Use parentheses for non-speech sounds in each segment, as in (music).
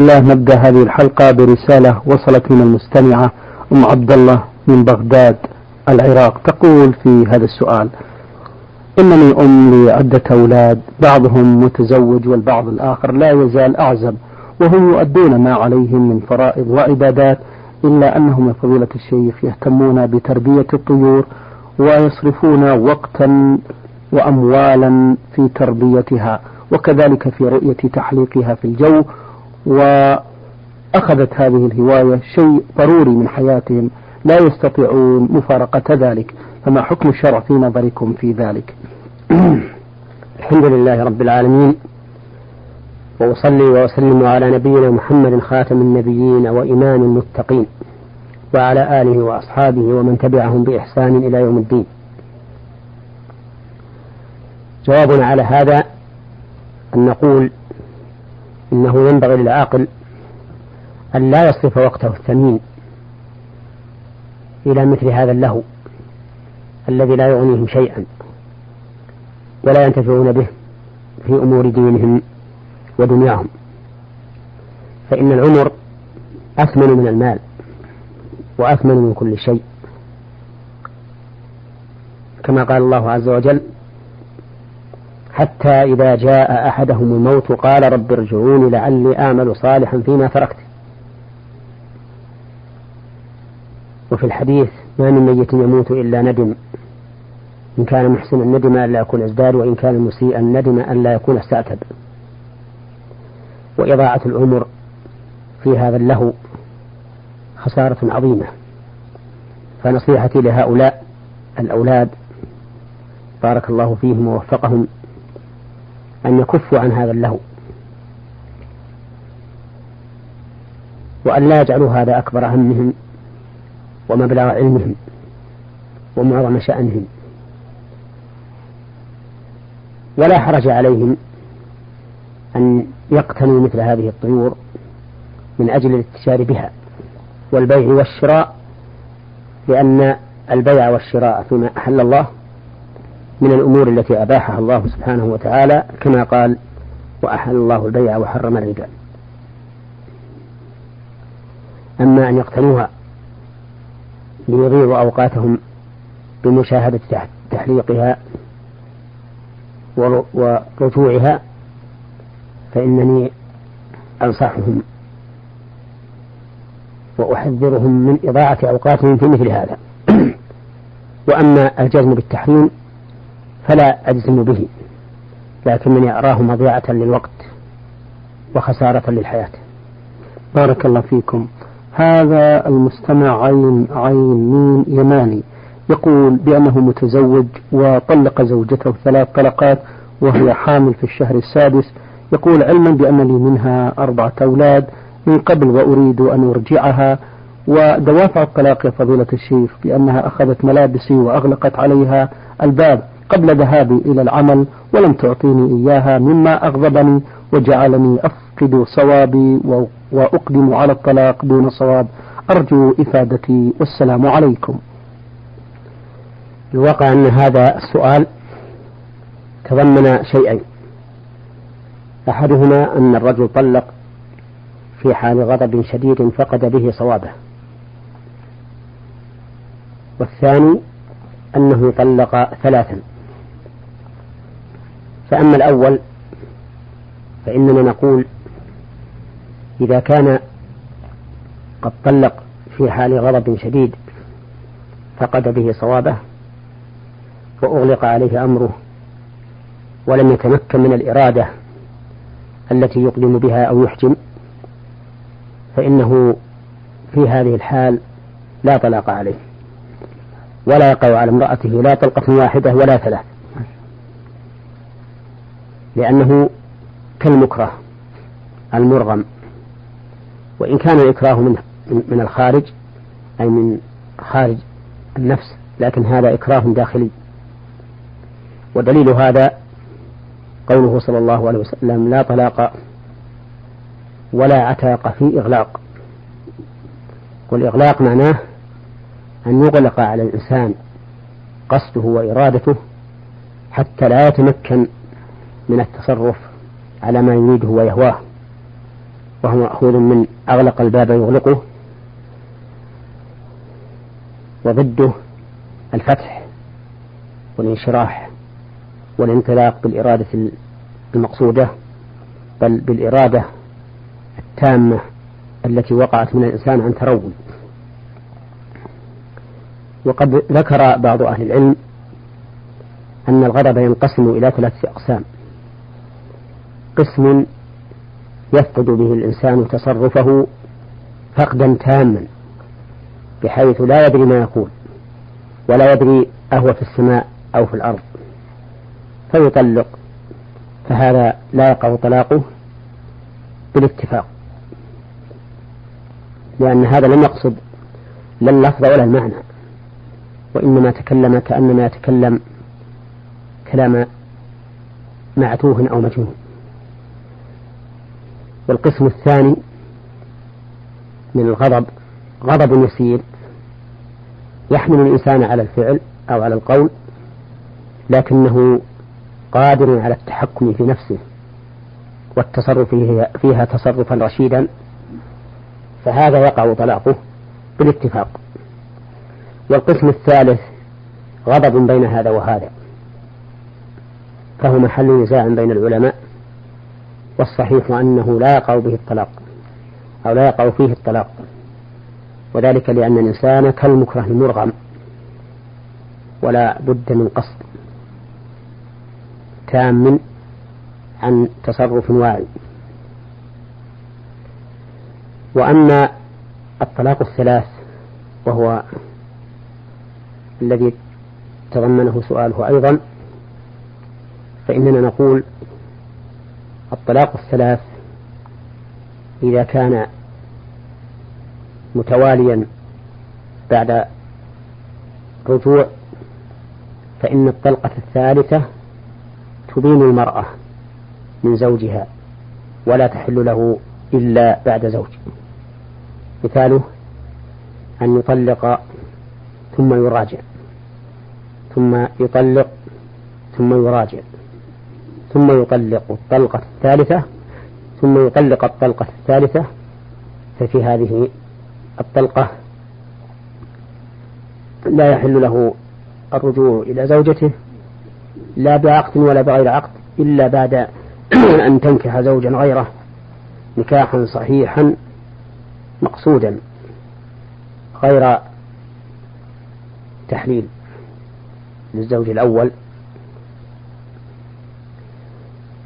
الله نبدأ هذه الحلقة برسالة وصلت من المستمعة أم عبد الله من بغداد العراق. تقول في هذا السؤال إنني أم لعدة أولاد بعضهم متزوج والبعض الآخر لا يزال أعزب وهم يؤدون ما عليهم من فرائض وعبادات إلا أنهم يا فضيلة الشيخ يهتمون بتربية الطيور ويصرفون وقتا وأموالا في تربيتها وكذلك في رؤية تحليقها في الجو وأخذت هذه الهواية شيء ضروري من حياتهم لا يستطيعون مفارقة ذلك. فما حكم الشرع في نظركم في ذلك؟ (clears throat) الحمد لله رب العالمين وأصلي وأسلم على نبينا محمد خاتم النبيين وإمام المتقين وعلى آله وأصحابه ومن تبعهم بإحسان إلى يوم الدين. جوابنا على هذا أن نقول إنه ينبغي للعاقل أن لا يصرف وقته الثمين إلى مثل هذا اللهو الذي لا يغنيهم شيئا ولا ينتفعون به في أمور دينهم ودنياهم. فإن العمر أثمن من المال وأثمن من كل شيء. كما قال الله عز وجل حتى إذا جاء أحدهم الموت قال رب ارجعوني لعلي أعمل صالحا فيما تركت. وفي الحديث ما من ميت يموت إلا ندم. إن كان محسنا ندم أن لا يكون إزداد وإن كان مسيئا ندم أن لا يكون استعتب. وإضاعة العمر في هذا اللهو خسارة عظيمة. فنصيحتي لهؤلاء الأولاد بارك الله فيهم ووفقهم أن يكفوا عن هذا اللهو وأن لا يجعلوا هذا أكبر همهم ومبلغ علمهم ومعظم شأنهم ولا حرج عليهم أن يقتنوا مثل هذه الطيور من أجل الاتجار بها والبيع والشراء لأن البيع والشراء فيما أحل الله من الأمور التي أباحها الله سبحانه وتعالى كما قال وأحل الله البيع وحرم الربا. أما أن يقتنوها ليضيعوا أوقاتهم بمشاهدة تحليقها ورجوعها فإنني أنصحهم وأحذرهم من إضاعة أوقاتهم في مثل هذا. (clears throat) وأما الجزم بالتحريم فلا أجزم به لكنني أراه مضيعة للوقت وخسارة للحياة. بارك الله فيكم. هذا المستمع عين عين مين يماني يقول بأنه متزوج وطلق زوجته ثلاث طلقات وهي حامل في الشهر السادس. يقول علما بأن لي منها أربعة أولاد من قبل وأريد أن أرجعها. ودوافع الطلاق يا فضيلة الشيخ بأنها أخذت ملابسي وأغلقت عليها الباب. قبل ذهابي إلى العمل ولم تعطيني إياها مما أغضبني وجعلني أفقد صوابي وأقدم على الطلاق دون صواب. أرجو إفادتي والسلام عليكم. الواقع أن هذا السؤال تضمن شيئين. أحدهما أن الرجل طلق في حال غضب شديد فقد به صوابه. والثاني أنه طلق ثلاثا. فأما الأول فإننا نقول إذا كان قد طلق في حال غضب شديد فقد به صوابه وأغلق عليه أمره ولم يتمكن من الإرادة التي يقدم بها أو يحجم فإنه في هذه الحال لا طلاق عليه ولا يقع على امرأته لا طلقة واحدة ولا ثلاث لأنه كالمكره المرغم. وإن كان الإكراه من من الخارج أي من خارج النفس لكن هذا إكراه داخلي. ودليل هذا قوله صلى الله عليه وسلم لا طلاق ولا عتاق في إغلاق. والإغلاق معناه أن يغلق على الإنسان قصده وإرادته حتى لا يتمكن من التصرف على ما يريده ويهواه وهو مأخوذ من أغلق الباب يغلقه وضده الفتح والانشراح والانطلاق بالإرادة المقصودة بل بالإرادة التامة التي وقعت من الإنسان عن ترون. وقد ذكر بعض أهل العلم أن الغضب ينقسم إلى ثلاثة أقسام. قسم يفقد به الإنسان تصرفه فقدا تاما بحيث لا يدري ما يقول ولا يدري أهو في السماء أو في الأرض فيطلق فهذا لا يقع طلاقه بالاتفاق لأن هذا لم يقصد لا اللفظ ولا المعنى وإنما تكلم كأنما يتكلم كلام معتوه أو مجنون والقسم الثاني من الغضب غضب يسير يحمل الإنسان على الفعل أو على القول لكنه قادر على التحكم في نفسه والتصرف فيها تصرفا رشيدا فهذا يقع طلاقه بالاتفاق. والقسم الثالث غضب بين هذا وهذا فهو محل نزاع بين العلماء والصحيح أنه لا يقع به الطلاق أو لا يقع فيه الطلاق. وذلك لأن الإنسان كالمكره المرغم ولا بد من قصد تام عن تصرف واعي. وأما الطلاق الثلاث وهو الذي تضمنه سؤاله أيضا فإننا نقول الطلاق الثلاث إذا كان متواليا بعد رجوع فإن الطلقة الثالثة تبين المرأة من زوجها ولا تحل له إلا بعد زوج. مثاله أن يطلق ثم يراجع ثم يطلق ثم يراجع. ثم يطلق الطلقة الثالثة ثم يطلق الطلقة الثالثة ففي هذه الطلقة لا يحل له الرجوع إلى زوجته لا بعقد ولا بغير عقد إلا بعد (clears throat) أن تنكح زوجا غيره نكاحا صحيحا مقصودا غير تحليل للزوج الأول.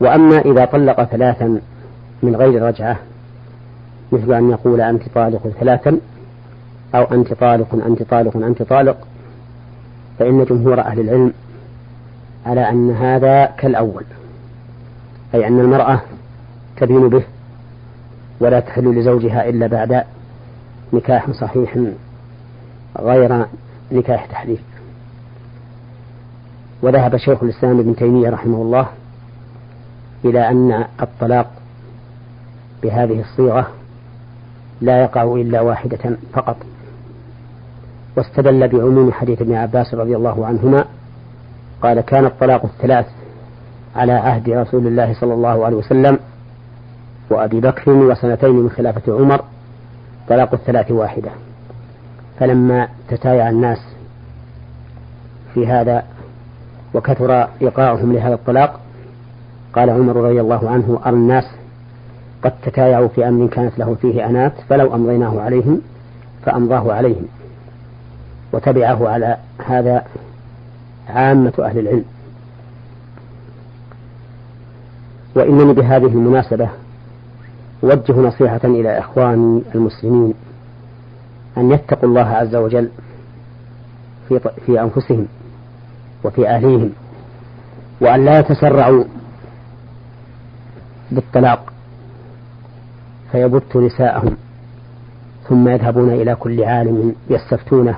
وأما إذا طلق ثلاثا من غير رجعة مثل أن يقول أنت طالق ثلاثا أو أنت طالق أنت طالق أنت طالق فإن جمهور أهل العلم على أن هذا كالأول أي أن المرأة تبين به ولا تحل لزوجها إلا بعد نكاح صحيح غير نكاح تحليل وذهب شيخ الإسلام ابن تيمية رحمه الله إلى أن الطلاق بهذه الصيغة لا يقع إلا واحدة فقط. واستدل بعموم حديث ابن عباس رضي الله عنهما قال كان الطلاق الثلاث على عهد رسول الله صلى الله عليه وسلم وأبي بكر وسنتين من خلافة عمر طلاق الثلاث واحدة. فلما تتايع الناس في هذا وكثر إيقاعهم لهذا الطلاق قال عمر رضي الله عنه أرى الناس قد تتايعوا في أمر كانت له فيه أنات فلو أمضيناه عليهم فأمضاه عليهم وتبعه على هذا عامة أهل العلم. وإنني بهذه المناسبة أوجه نصيحة إلى إخواني المسلمين أن يتقوا الله عز وجل في في أنفسهم وفي أهليهم وأن لا يتسرعوا بالطلاق فيبت نساءهم ثم يذهبون إلى كل عالم يستفتونه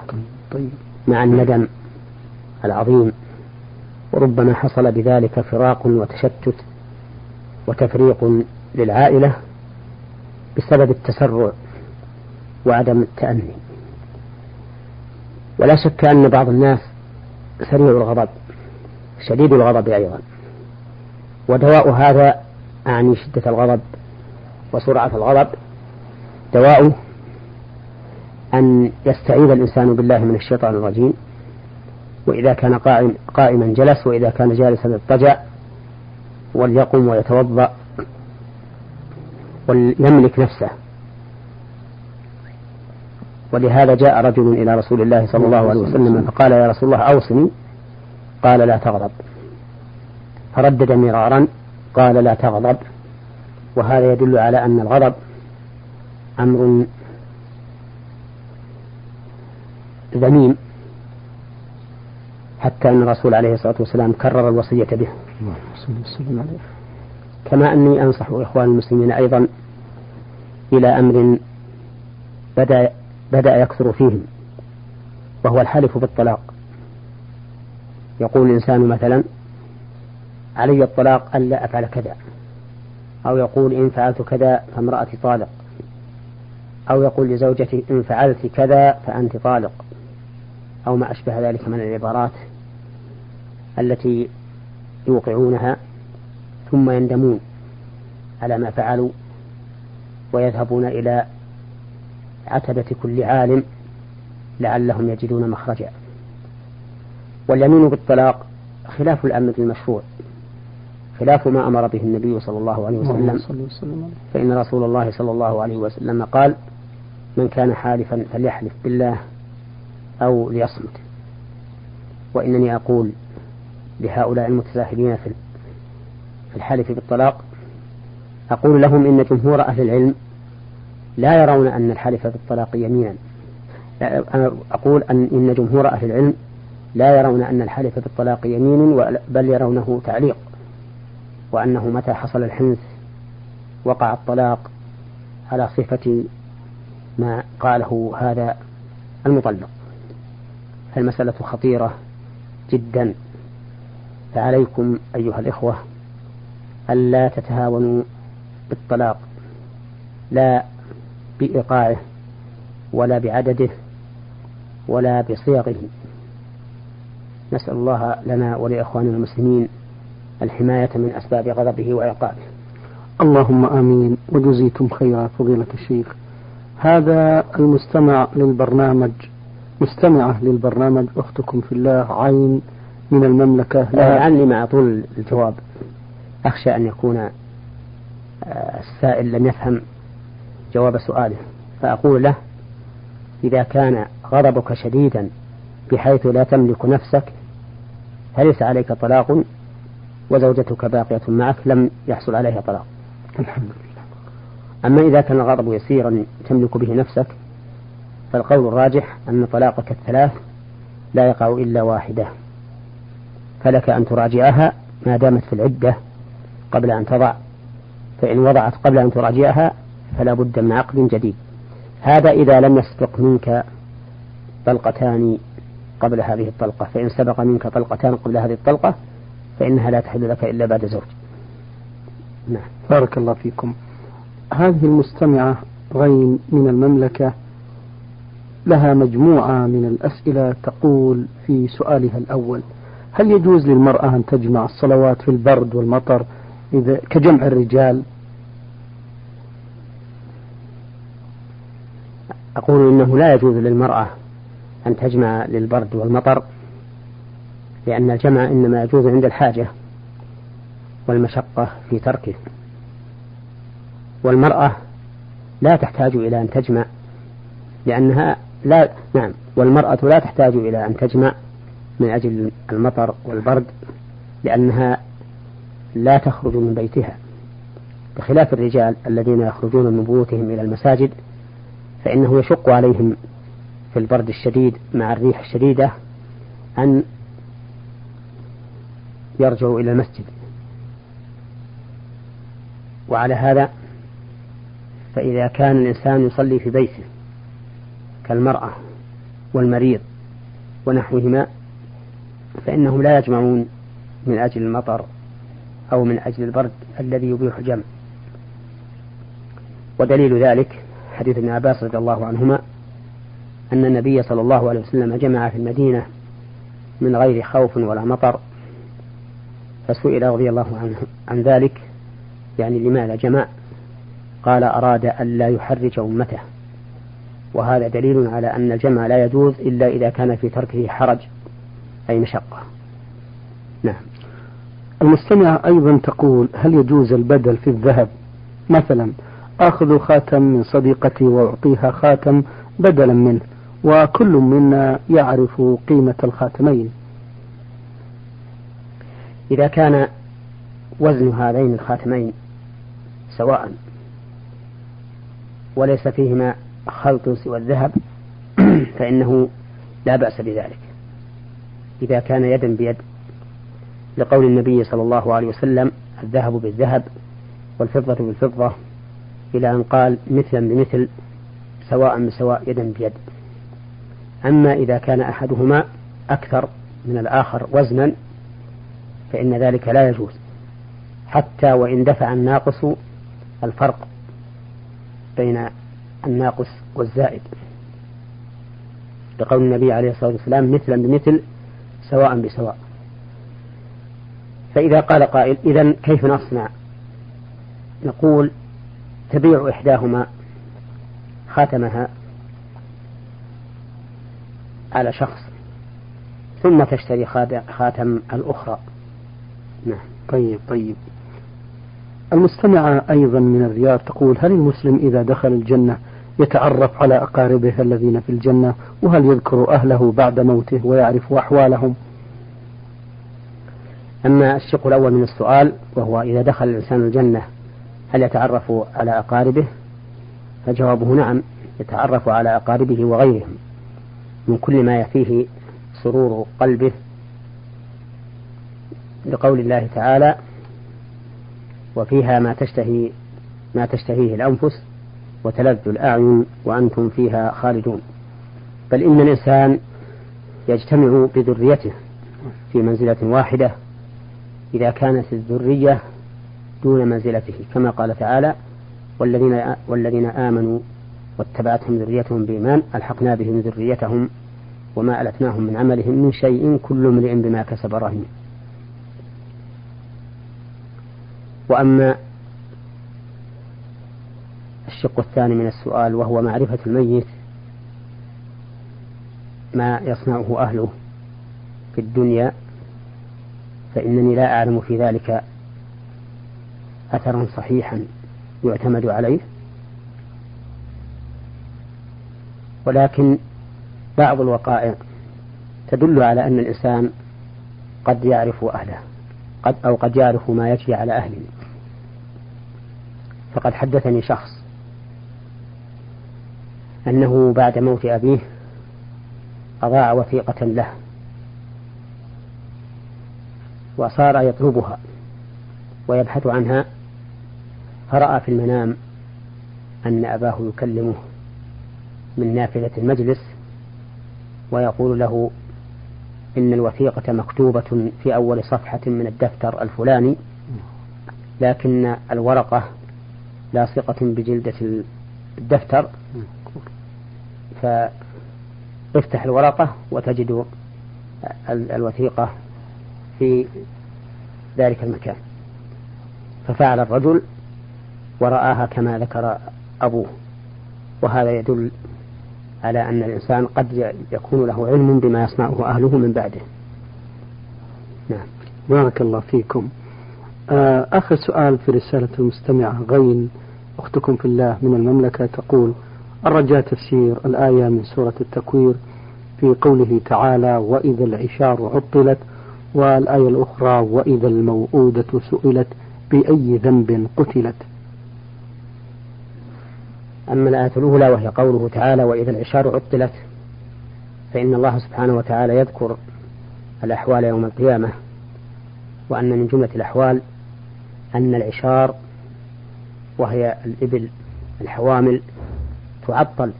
مع الندم العظيم وربما حصل بذلك فراق وتشتت وتفريق للعائلة بسبب التسرع وعدم التأني. ولا شك أن بعض الناس سريع الغضب شديد الغضب أيضا ودواء هذا أعني شدة الغضب وسرعة الغضب. دواؤه أن يستعيذ الإنسان بالله من الشيطان الرجيم. وإذا كان قائم قائما جلس وإذا كان جالسا اضطجع وليقم ويتوضأ وليملك نفسه. ولهذا جاء رجل إلى رسول الله صلى الله عليه وسلم فقال يا رسول الله أوصني. قال لا تغضب. فردد مرارا قال لا تغضب. وهذا يدل على أن الغضب أمر ذميم. حتى أن الرسول عليه الصلاة والسلام كرر الوصية به. كما أني أنصح إخوان المسلمين أيضا إلى أمر بدأ بدأ يكثر فيهم وهو الحلف بالطلاق. يقول الإنسان مثلا علي الطلاق ألا أفعل كذا. أو يقول إن فعلت كذا فامرأتي طالق. أو يقول لزوجتي إن فعلت كذا فأنت طالق. أو ما أشبه ذلك من العبارات التي يوقعونها ثم يندمون على ما فعلوا ويذهبون إلى عتبة كل عالم لعلهم يجدون مخرجا. واليمين بالطلاق خلاف الأمر المشروع. خلاف ما أمر به النبي صلى الله عليه وسلم. فإن رسول الله صلى الله عليه وسلم قال من كان حالفا فليحلف بالله أو ليصمت. وإنني أقول لهؤلاء المتساهلين في الحلف بالطلاق أقول لهم إن جمهور أهل العلم لا يرون أن الحلف بالطلاق يمينا. أقول أن إن جمهور أهل العلم لا يرون أن الحلف بالطلاق يمين بل يرونه تعليق. وأنه متى حصل الحنث وقع الطلاق على صفة ما قاله هذا المطلق. فالمسألة خطيرة جدا. فعليكم أيها الإخوة ألا تتهاونوا بالطلاق لا بإيقاعه ولا بعدده ولا بصيغه نسأل الله لنا ولإخواننا المسلمين الحماية من أسباب غضبه وعقابه. اللهم آمين. وجزيتم خيرا فضيلة الشيخ. هذا المستمع للبرنامج مستمعة للبرنامج أختكم في الله عين من المملكة. لعلي مع طول الجواب. أخشى أن يكون آه، السائل لم يفهم جواب سؤاله. فأقول له إذا كان غضبك شديدا بحيث لا تملك نفسك فليس عليك طلاق؟ وزوجتك باقية معك لم يحصل عليها طلاق. الحمد لله. أما إذا كان الغضب يسيرا تملك به نفسك فالقول الراجح أن طلاقك الثلاث لا يقع إلا واحدة. فلك أن تراجعها ما دامت في العدة قبل أن تضع فإن وضعت قبل أن تراجعها فلا بد من عقد جديد. هذا إذا لم يسبق منك طلقتان قبل هذه الطلقة فإن سبق منك طلقتان قبل هذه الطلقة فإنها لا تحل لك إلا بعد زوج. نعم. بارك الله فيكم. هذه المستمعة غين من المملكة لها مجموعة من الأسئلة تقول في سؤالها الأول هل يجوز للمرأة أن تجمع الصلوات في البرد والمطر إذا كجمع الرجال؟ أقول إنه لا يجوز للمرأة أن تجمع للبرد والمطر لأن الجمع إنما يجوز عند الحاجة والمشقة في تركه. والمرأة لا تحتاج إلى أن تجمع لأنها لا نعم والمرأة لا تحتاج إلى أن تجمع من أجل المطر والبرد لأنها لا تخرج من بيتها. بخلاف الرجال الذين يخرجون من بيوتهم إلى المساجد فإنه يشق عليهم في البرد الشديد مع الريح الشديدة أن يرجعوا إلى المسجد. وعلى هذا فإذا كان الإنسان يصلي في بيته كالمرأة والمريض ونحوهما فإنهم لا يجمعون من أجل المطر أو من أجل البرد الذي يبيح الجمع. ودليل ذلك حديث ابن عباس رضي الله عنهما أن النبي صلى الله عليه وسلم جمع في المدينة من غير خوف ولا مطر فسئل رضي الله عنه عن ذلك. يعني لماذا؟ جمع قال أراد أن لا يحرج أمته. وهذا دليل على أن الجمع لا يجوز إلا إذا كان في تركه حرج أي مشقة. نعم. المستمع أيضا تقول هل يجوز البدل في الذهب؟ مثلا آخذ خاتم من صديقتي وأعطيها خاتم بدلا منه وكل منا يعرف قيمة الخاتمين. إذا كان وزن هذين الخاتمين سواء وليس فيهما خلط سوى الذهب (clears throat) فإنه لا بأس بذلك. إذا كان يدا بيد لقول النبي صلى الله عليه وسلم الذهب بالذهب والفضة بالفضة إلى أن قال مثلا بمثل سواء بسواء يدا بيد. أما إذا كان أحدهما أكثر من الآخر وزنا فإن ذلك لا يجوز. حتى وإن دفع الناقص الفرق بين الناقص والزائد. لقول النبي عليه الصلاة والسلام مثلا بمثل سواء بسواء. فإذا قال قائل إذا كيف نصنع؟ نقول تبيع إحداهما خاتمها على شخص ثم تشتري خاتم الأخرى. نعم. طيب طيب. المستمعة أيضا من الرياض تقول هل المسلم إذا دخل الجنة يتعرف على أقاربه الذين في الجنة؟ وهل يذكر أهله بعد موته ويعرف أحوالهم؟ أما الشق الأول من السؤال وهو إذا دخل الإنسان الجنة هل يتعرف على أقاربه؟ فجوابه نعم يتعرف على أقاربه وغيرهم من كل ما يفيه سرور قلبه لقول الله تعالى وفيها ما تشتهي ما تشتهيه الأنفس وتلذ الأعين وأنتم فيها خالدون. بل إن الإنسان يجتمع بذريته في منزلة واحدة إذا كانت الذرية دون منزلته كما قال تعالى والذين والذين آمنوا واتبعتهم ذريتهم بإيمان ألحقنا بهم ذريتهم وما ألتناهم من عملهم من شيء كل امرئ بما كسب رهين. وأما الشق الثاني من السؤال وهو معرفة الميت ما يصنعه أهله في الدنيا فإنني لا أعلم في ذلك أثرا صحيحا يعتمد عليه. ولكن بعض الوقائع تدل على أن الإنسان قد يعرف أهله. قد أو قد يعرف ما يجري على أهله. فقد حدثني شخص أنه بعد موت أبيه أضاع وثيقة له وصار يطلبها ويبحث عنها فرأى في المنام أن أباه يكلمه من نافذة المجلس ويقول له إن الوثيقة مكتوبة في أول صفحة من الدفتر الفلاني لكن الورقة لاصقة بجلدة الدفتر. فافتح الورقة وتجد الوثيقة في ذلك المكان. ففعل الرجل ورآها كما ذكر أبوه. وهذا يدل على أن الإنسان قد يكون له علم بما يصنعه أهله من بعده. نعم. بارك الله فيكم. آه، آخر سؤال في رسالة المستمعة غين أختكم في الله من المملكة تقول الرجاء تفسير الآية من سورة التكوير في قوله تعالى وإذا العشار عطلت والآية الأخرى وإذا الموءودة سئلت بأي ذنب قتلت؟ أما الآية الأولى وهي قوله تعالى وإذا العشار عطلت فإن الله سبحانه وتعالى يذكر الأحوال يوم القيامة وأن من جملة الأحوال أن العشار وهي الإبل الحوامل تعطل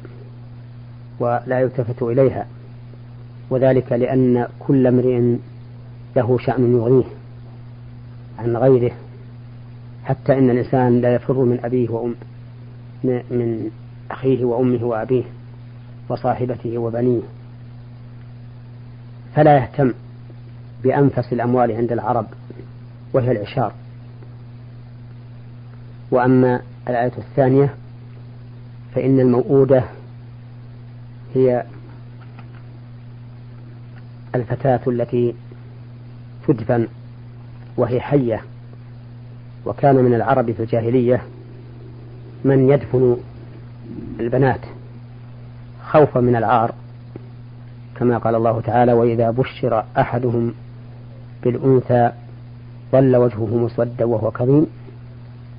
ولا يلتفت إليها وذلك لأن كل امرئ له شأن يغنيه عن غيره حتى إن الإنسان لا يفر من أبيه وأم من أخيه وأمه وأبيه وصاحبته وبنيه. فلا يهتم بأنفس الأموال عند العرب وهي العشار. وأما الآية الثانية فإن الموؤودة هي الفتاة التي تدفن وهي حية وكان من العرب في الجاهلية من يدفن البنات خوفا من العار كما قال الله تعالى وإذا بشر أحدهم بالأنثى ظل وجهه مسودا وهو كظيم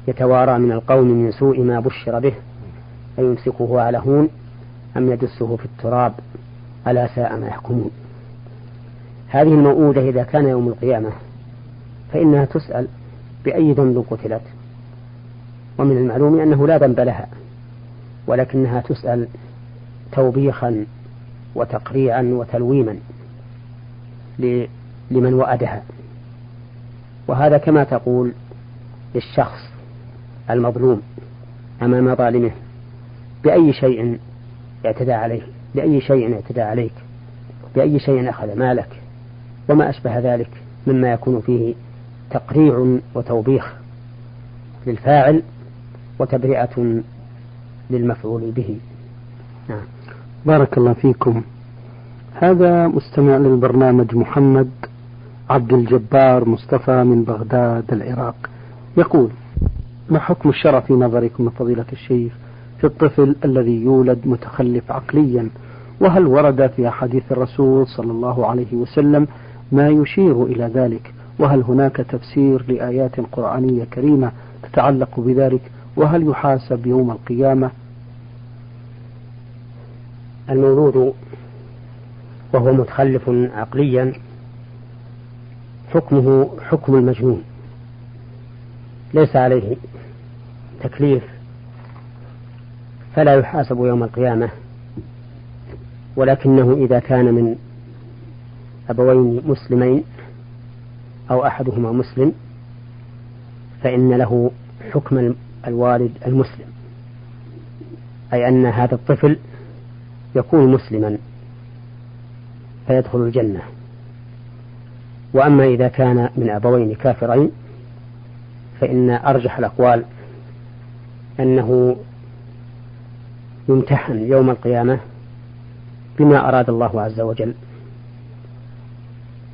يتوارى من القوم من سوء ما بشر به أيمسكه على هون أم يدسه في التراب ألا ساء ما يحكمون. هذه الموؤودة إذا كان يوم القيامة فإنها تسأل بأي ذنب قتلت؟ ومن المعلوم أنه لا ذنب لها ولكنها تسأل توبيخا وتقريعا وتلويما لمن وأدها وهذا كما تقول للشخص المظلوم أمام ظالمه بأي شيء اعتدى عليه بأي شيء اعتدى عليك بأي شيء أخذ مالك وما أشبه ذلك مما يكون فيه تقريع وتوبيخ للفاعل وتبرئة للمفعول به. نعم. بارك الله فيكم. هذا مستمع للبرنامج محمد عبد الجبار مصطفى من بغداد العراق. يقول ما حكم الشرع في نظركم فضيلة الشيخ في الطفل الذي يولد متخلف عقليا؟ وهل ورد في أحاديث الرسول صلى الله عليه وسلم ما يشير إلى ذلك؟ وهل هناك تفسير لآيات قرآنية كريمة تتعلق بذلك؟ وهل يحاسب يوم القيامة؟ المولود وهو متخلف عقليا. حكمه حكم المجنون. ليس عليه تكليف. فلا يحاسب يوم القيامة. ولكنه إذا كان من أبوين مسلمين أو أحدهما مسلم فإن له حكم الوالد المسلم. أي أن هذا الطفل يكون مسلما فيدخل الجنة. وأما إذا كان من أبوين كافرين فإن أرجح الأقوال أنه يمتحن يوم القيامة بما أراد الله عز وجل.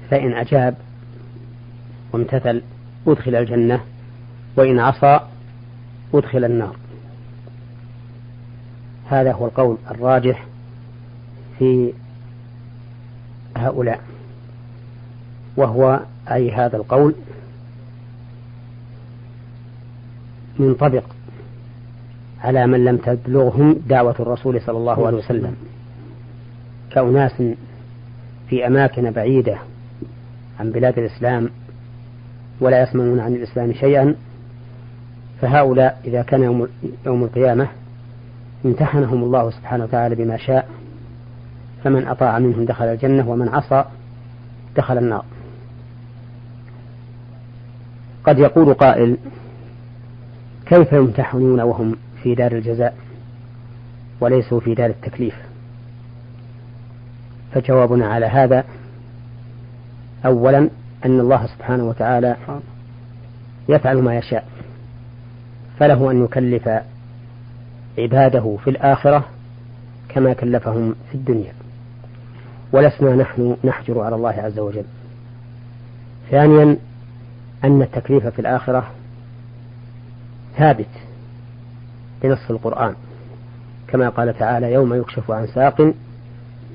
فإن أجاب وامتثل أدخل الجنة وإن عصى أدخل النار. هذا هو القول الراجح في هؤلاء. وهو أي هذا القول منطبق على من لم تبلغهم دعوة الرسول صلى الله عليه وسلم. كأناس في أماكن بعيدة عن بلاد الإسلام ولا يسمعون عن الإسلام شيئا فهؤلاء إذا كان يوم, يوم القيامة امتحنهم الله سبحانه وتعالى بما شاء فمن أطاع منهم دخل الجنة ومن عصى دخل النار. قد يقول قائل كيف يمتحنون وهم في دار الجزاء وليسوا في دار التكليف؟ فجوابنا على هذا أولا أن الله سبحانه وتعالى يفعل ما يشاء. فله أن يكلف عباده في الآخرة كما كلفهم في الدنيا. ولسنا نحن نحجر على الله عز وجل. ثانيا أن التكليف في الآخرة ثابت بنص القرآن. كما قال تعالى يوم يكشف عن ساق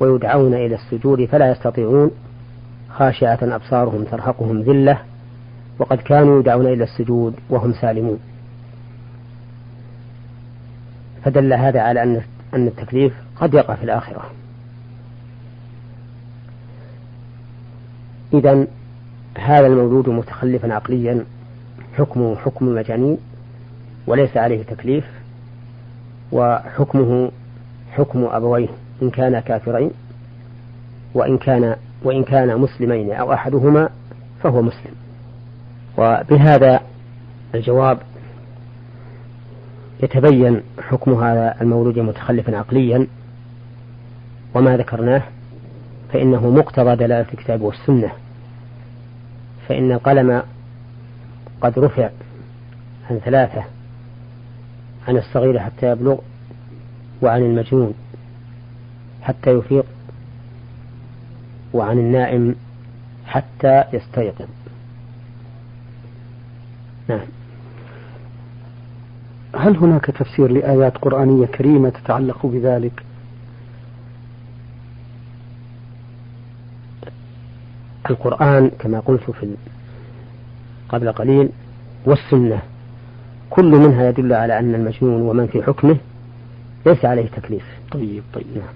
ويدعون إلى السجود فلا يستطيعون خاشعة أبصارهم ترهقهم ذلة وقد كانوا يدعون إلى السجود وهم سالمون. فدل هذا على أن أن التكليف قد يقع في الآخرة. إذا هذا المولود متخلفا عقليا حكمه حكم المجانين وليس عليه تكليف وحكمه حكم أبويه إن كانا كافرين وإن كان وإن كان مسلمين أو أحدهما فهو مسلم. وبهذا الجواب يتبين حكم هذا المولود متخلفا عقليا وما ذكرناه فإنه مقتضى دلالة الكتاب والسنة. فإن القلم قد رفع عن ثلاثة عن الصغير حتى يبلغ وعن المجنون حتى يفيق وعن النائم حتى يستيقظ. نعم. هل هناك تفسير لآيات قرآنية كريمة تتعلق بذلك؟ القرآن كما قلت في قبل قليل والسنة كل منها يدل على أن المجنون ومن في حكمه ليس عليه تكليف طيب طيب نعم.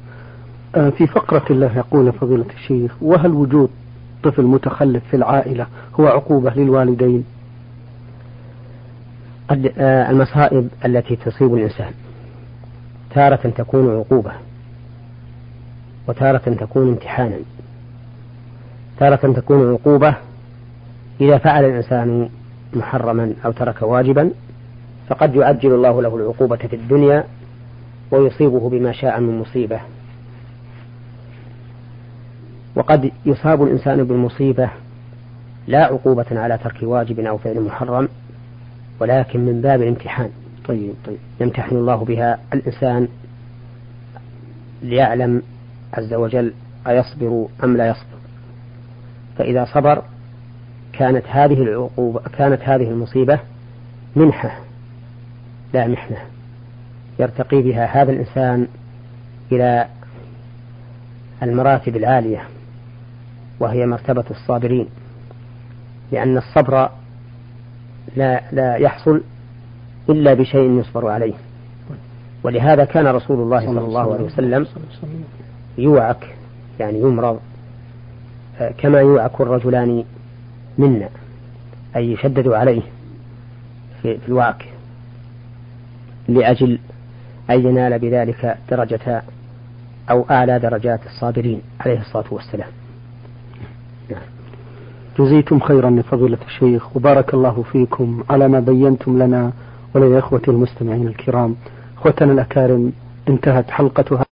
آه في فقرة الله يقول فضيلة الشيخ وهل وجود طفل متخلف في العائلة هو عقوبة للوالدين قد آه المصائب التي تصيب الإنسان. تارة تكون عقوبة وتارة تكون امتحانا. تارة تكون عقوبة إذا فعل الإنسان محرما أو ترك واجبا فقد يؤجل الله له العقوبة في الدنيا ويصيبه بما شاء من مصيبة. وقد يصاب الإنسان بالمصيبة لا عقوبة على ترك واجب أو فعل محرم. ولكن من باب الامتحان. طيب طيب. يمتحن الله بها الإنسان ليعلم عز وجل أيصبر أم لا يصبر. فإذا صبر كانت هذه العقوبة كانت هذه المصيبة منحة لا محنة. يرتقي بها هذا الإنسان إلى المراتب العالية وهي مرتبة الصابرين لأن الصبر لا لا يحصل إلا بشيء يصبر عليه ولهذا كان رسول الله صلى الله عليه وسلم يوعك يعني يمرض كما يوعك الرجلان منا أي يشدد عليه في, الوعك لأجل أن ينال بذلك درجة أو أعلى درجات الصابرين عليه الصلاة والسلام. جزيتم خيرا لفضيلة الشيخ وبارك الله فيكم على ما بينتم لنا وللإخوة المستمعين الكرام. أخوتنا الأكارم انتهت حلقتها.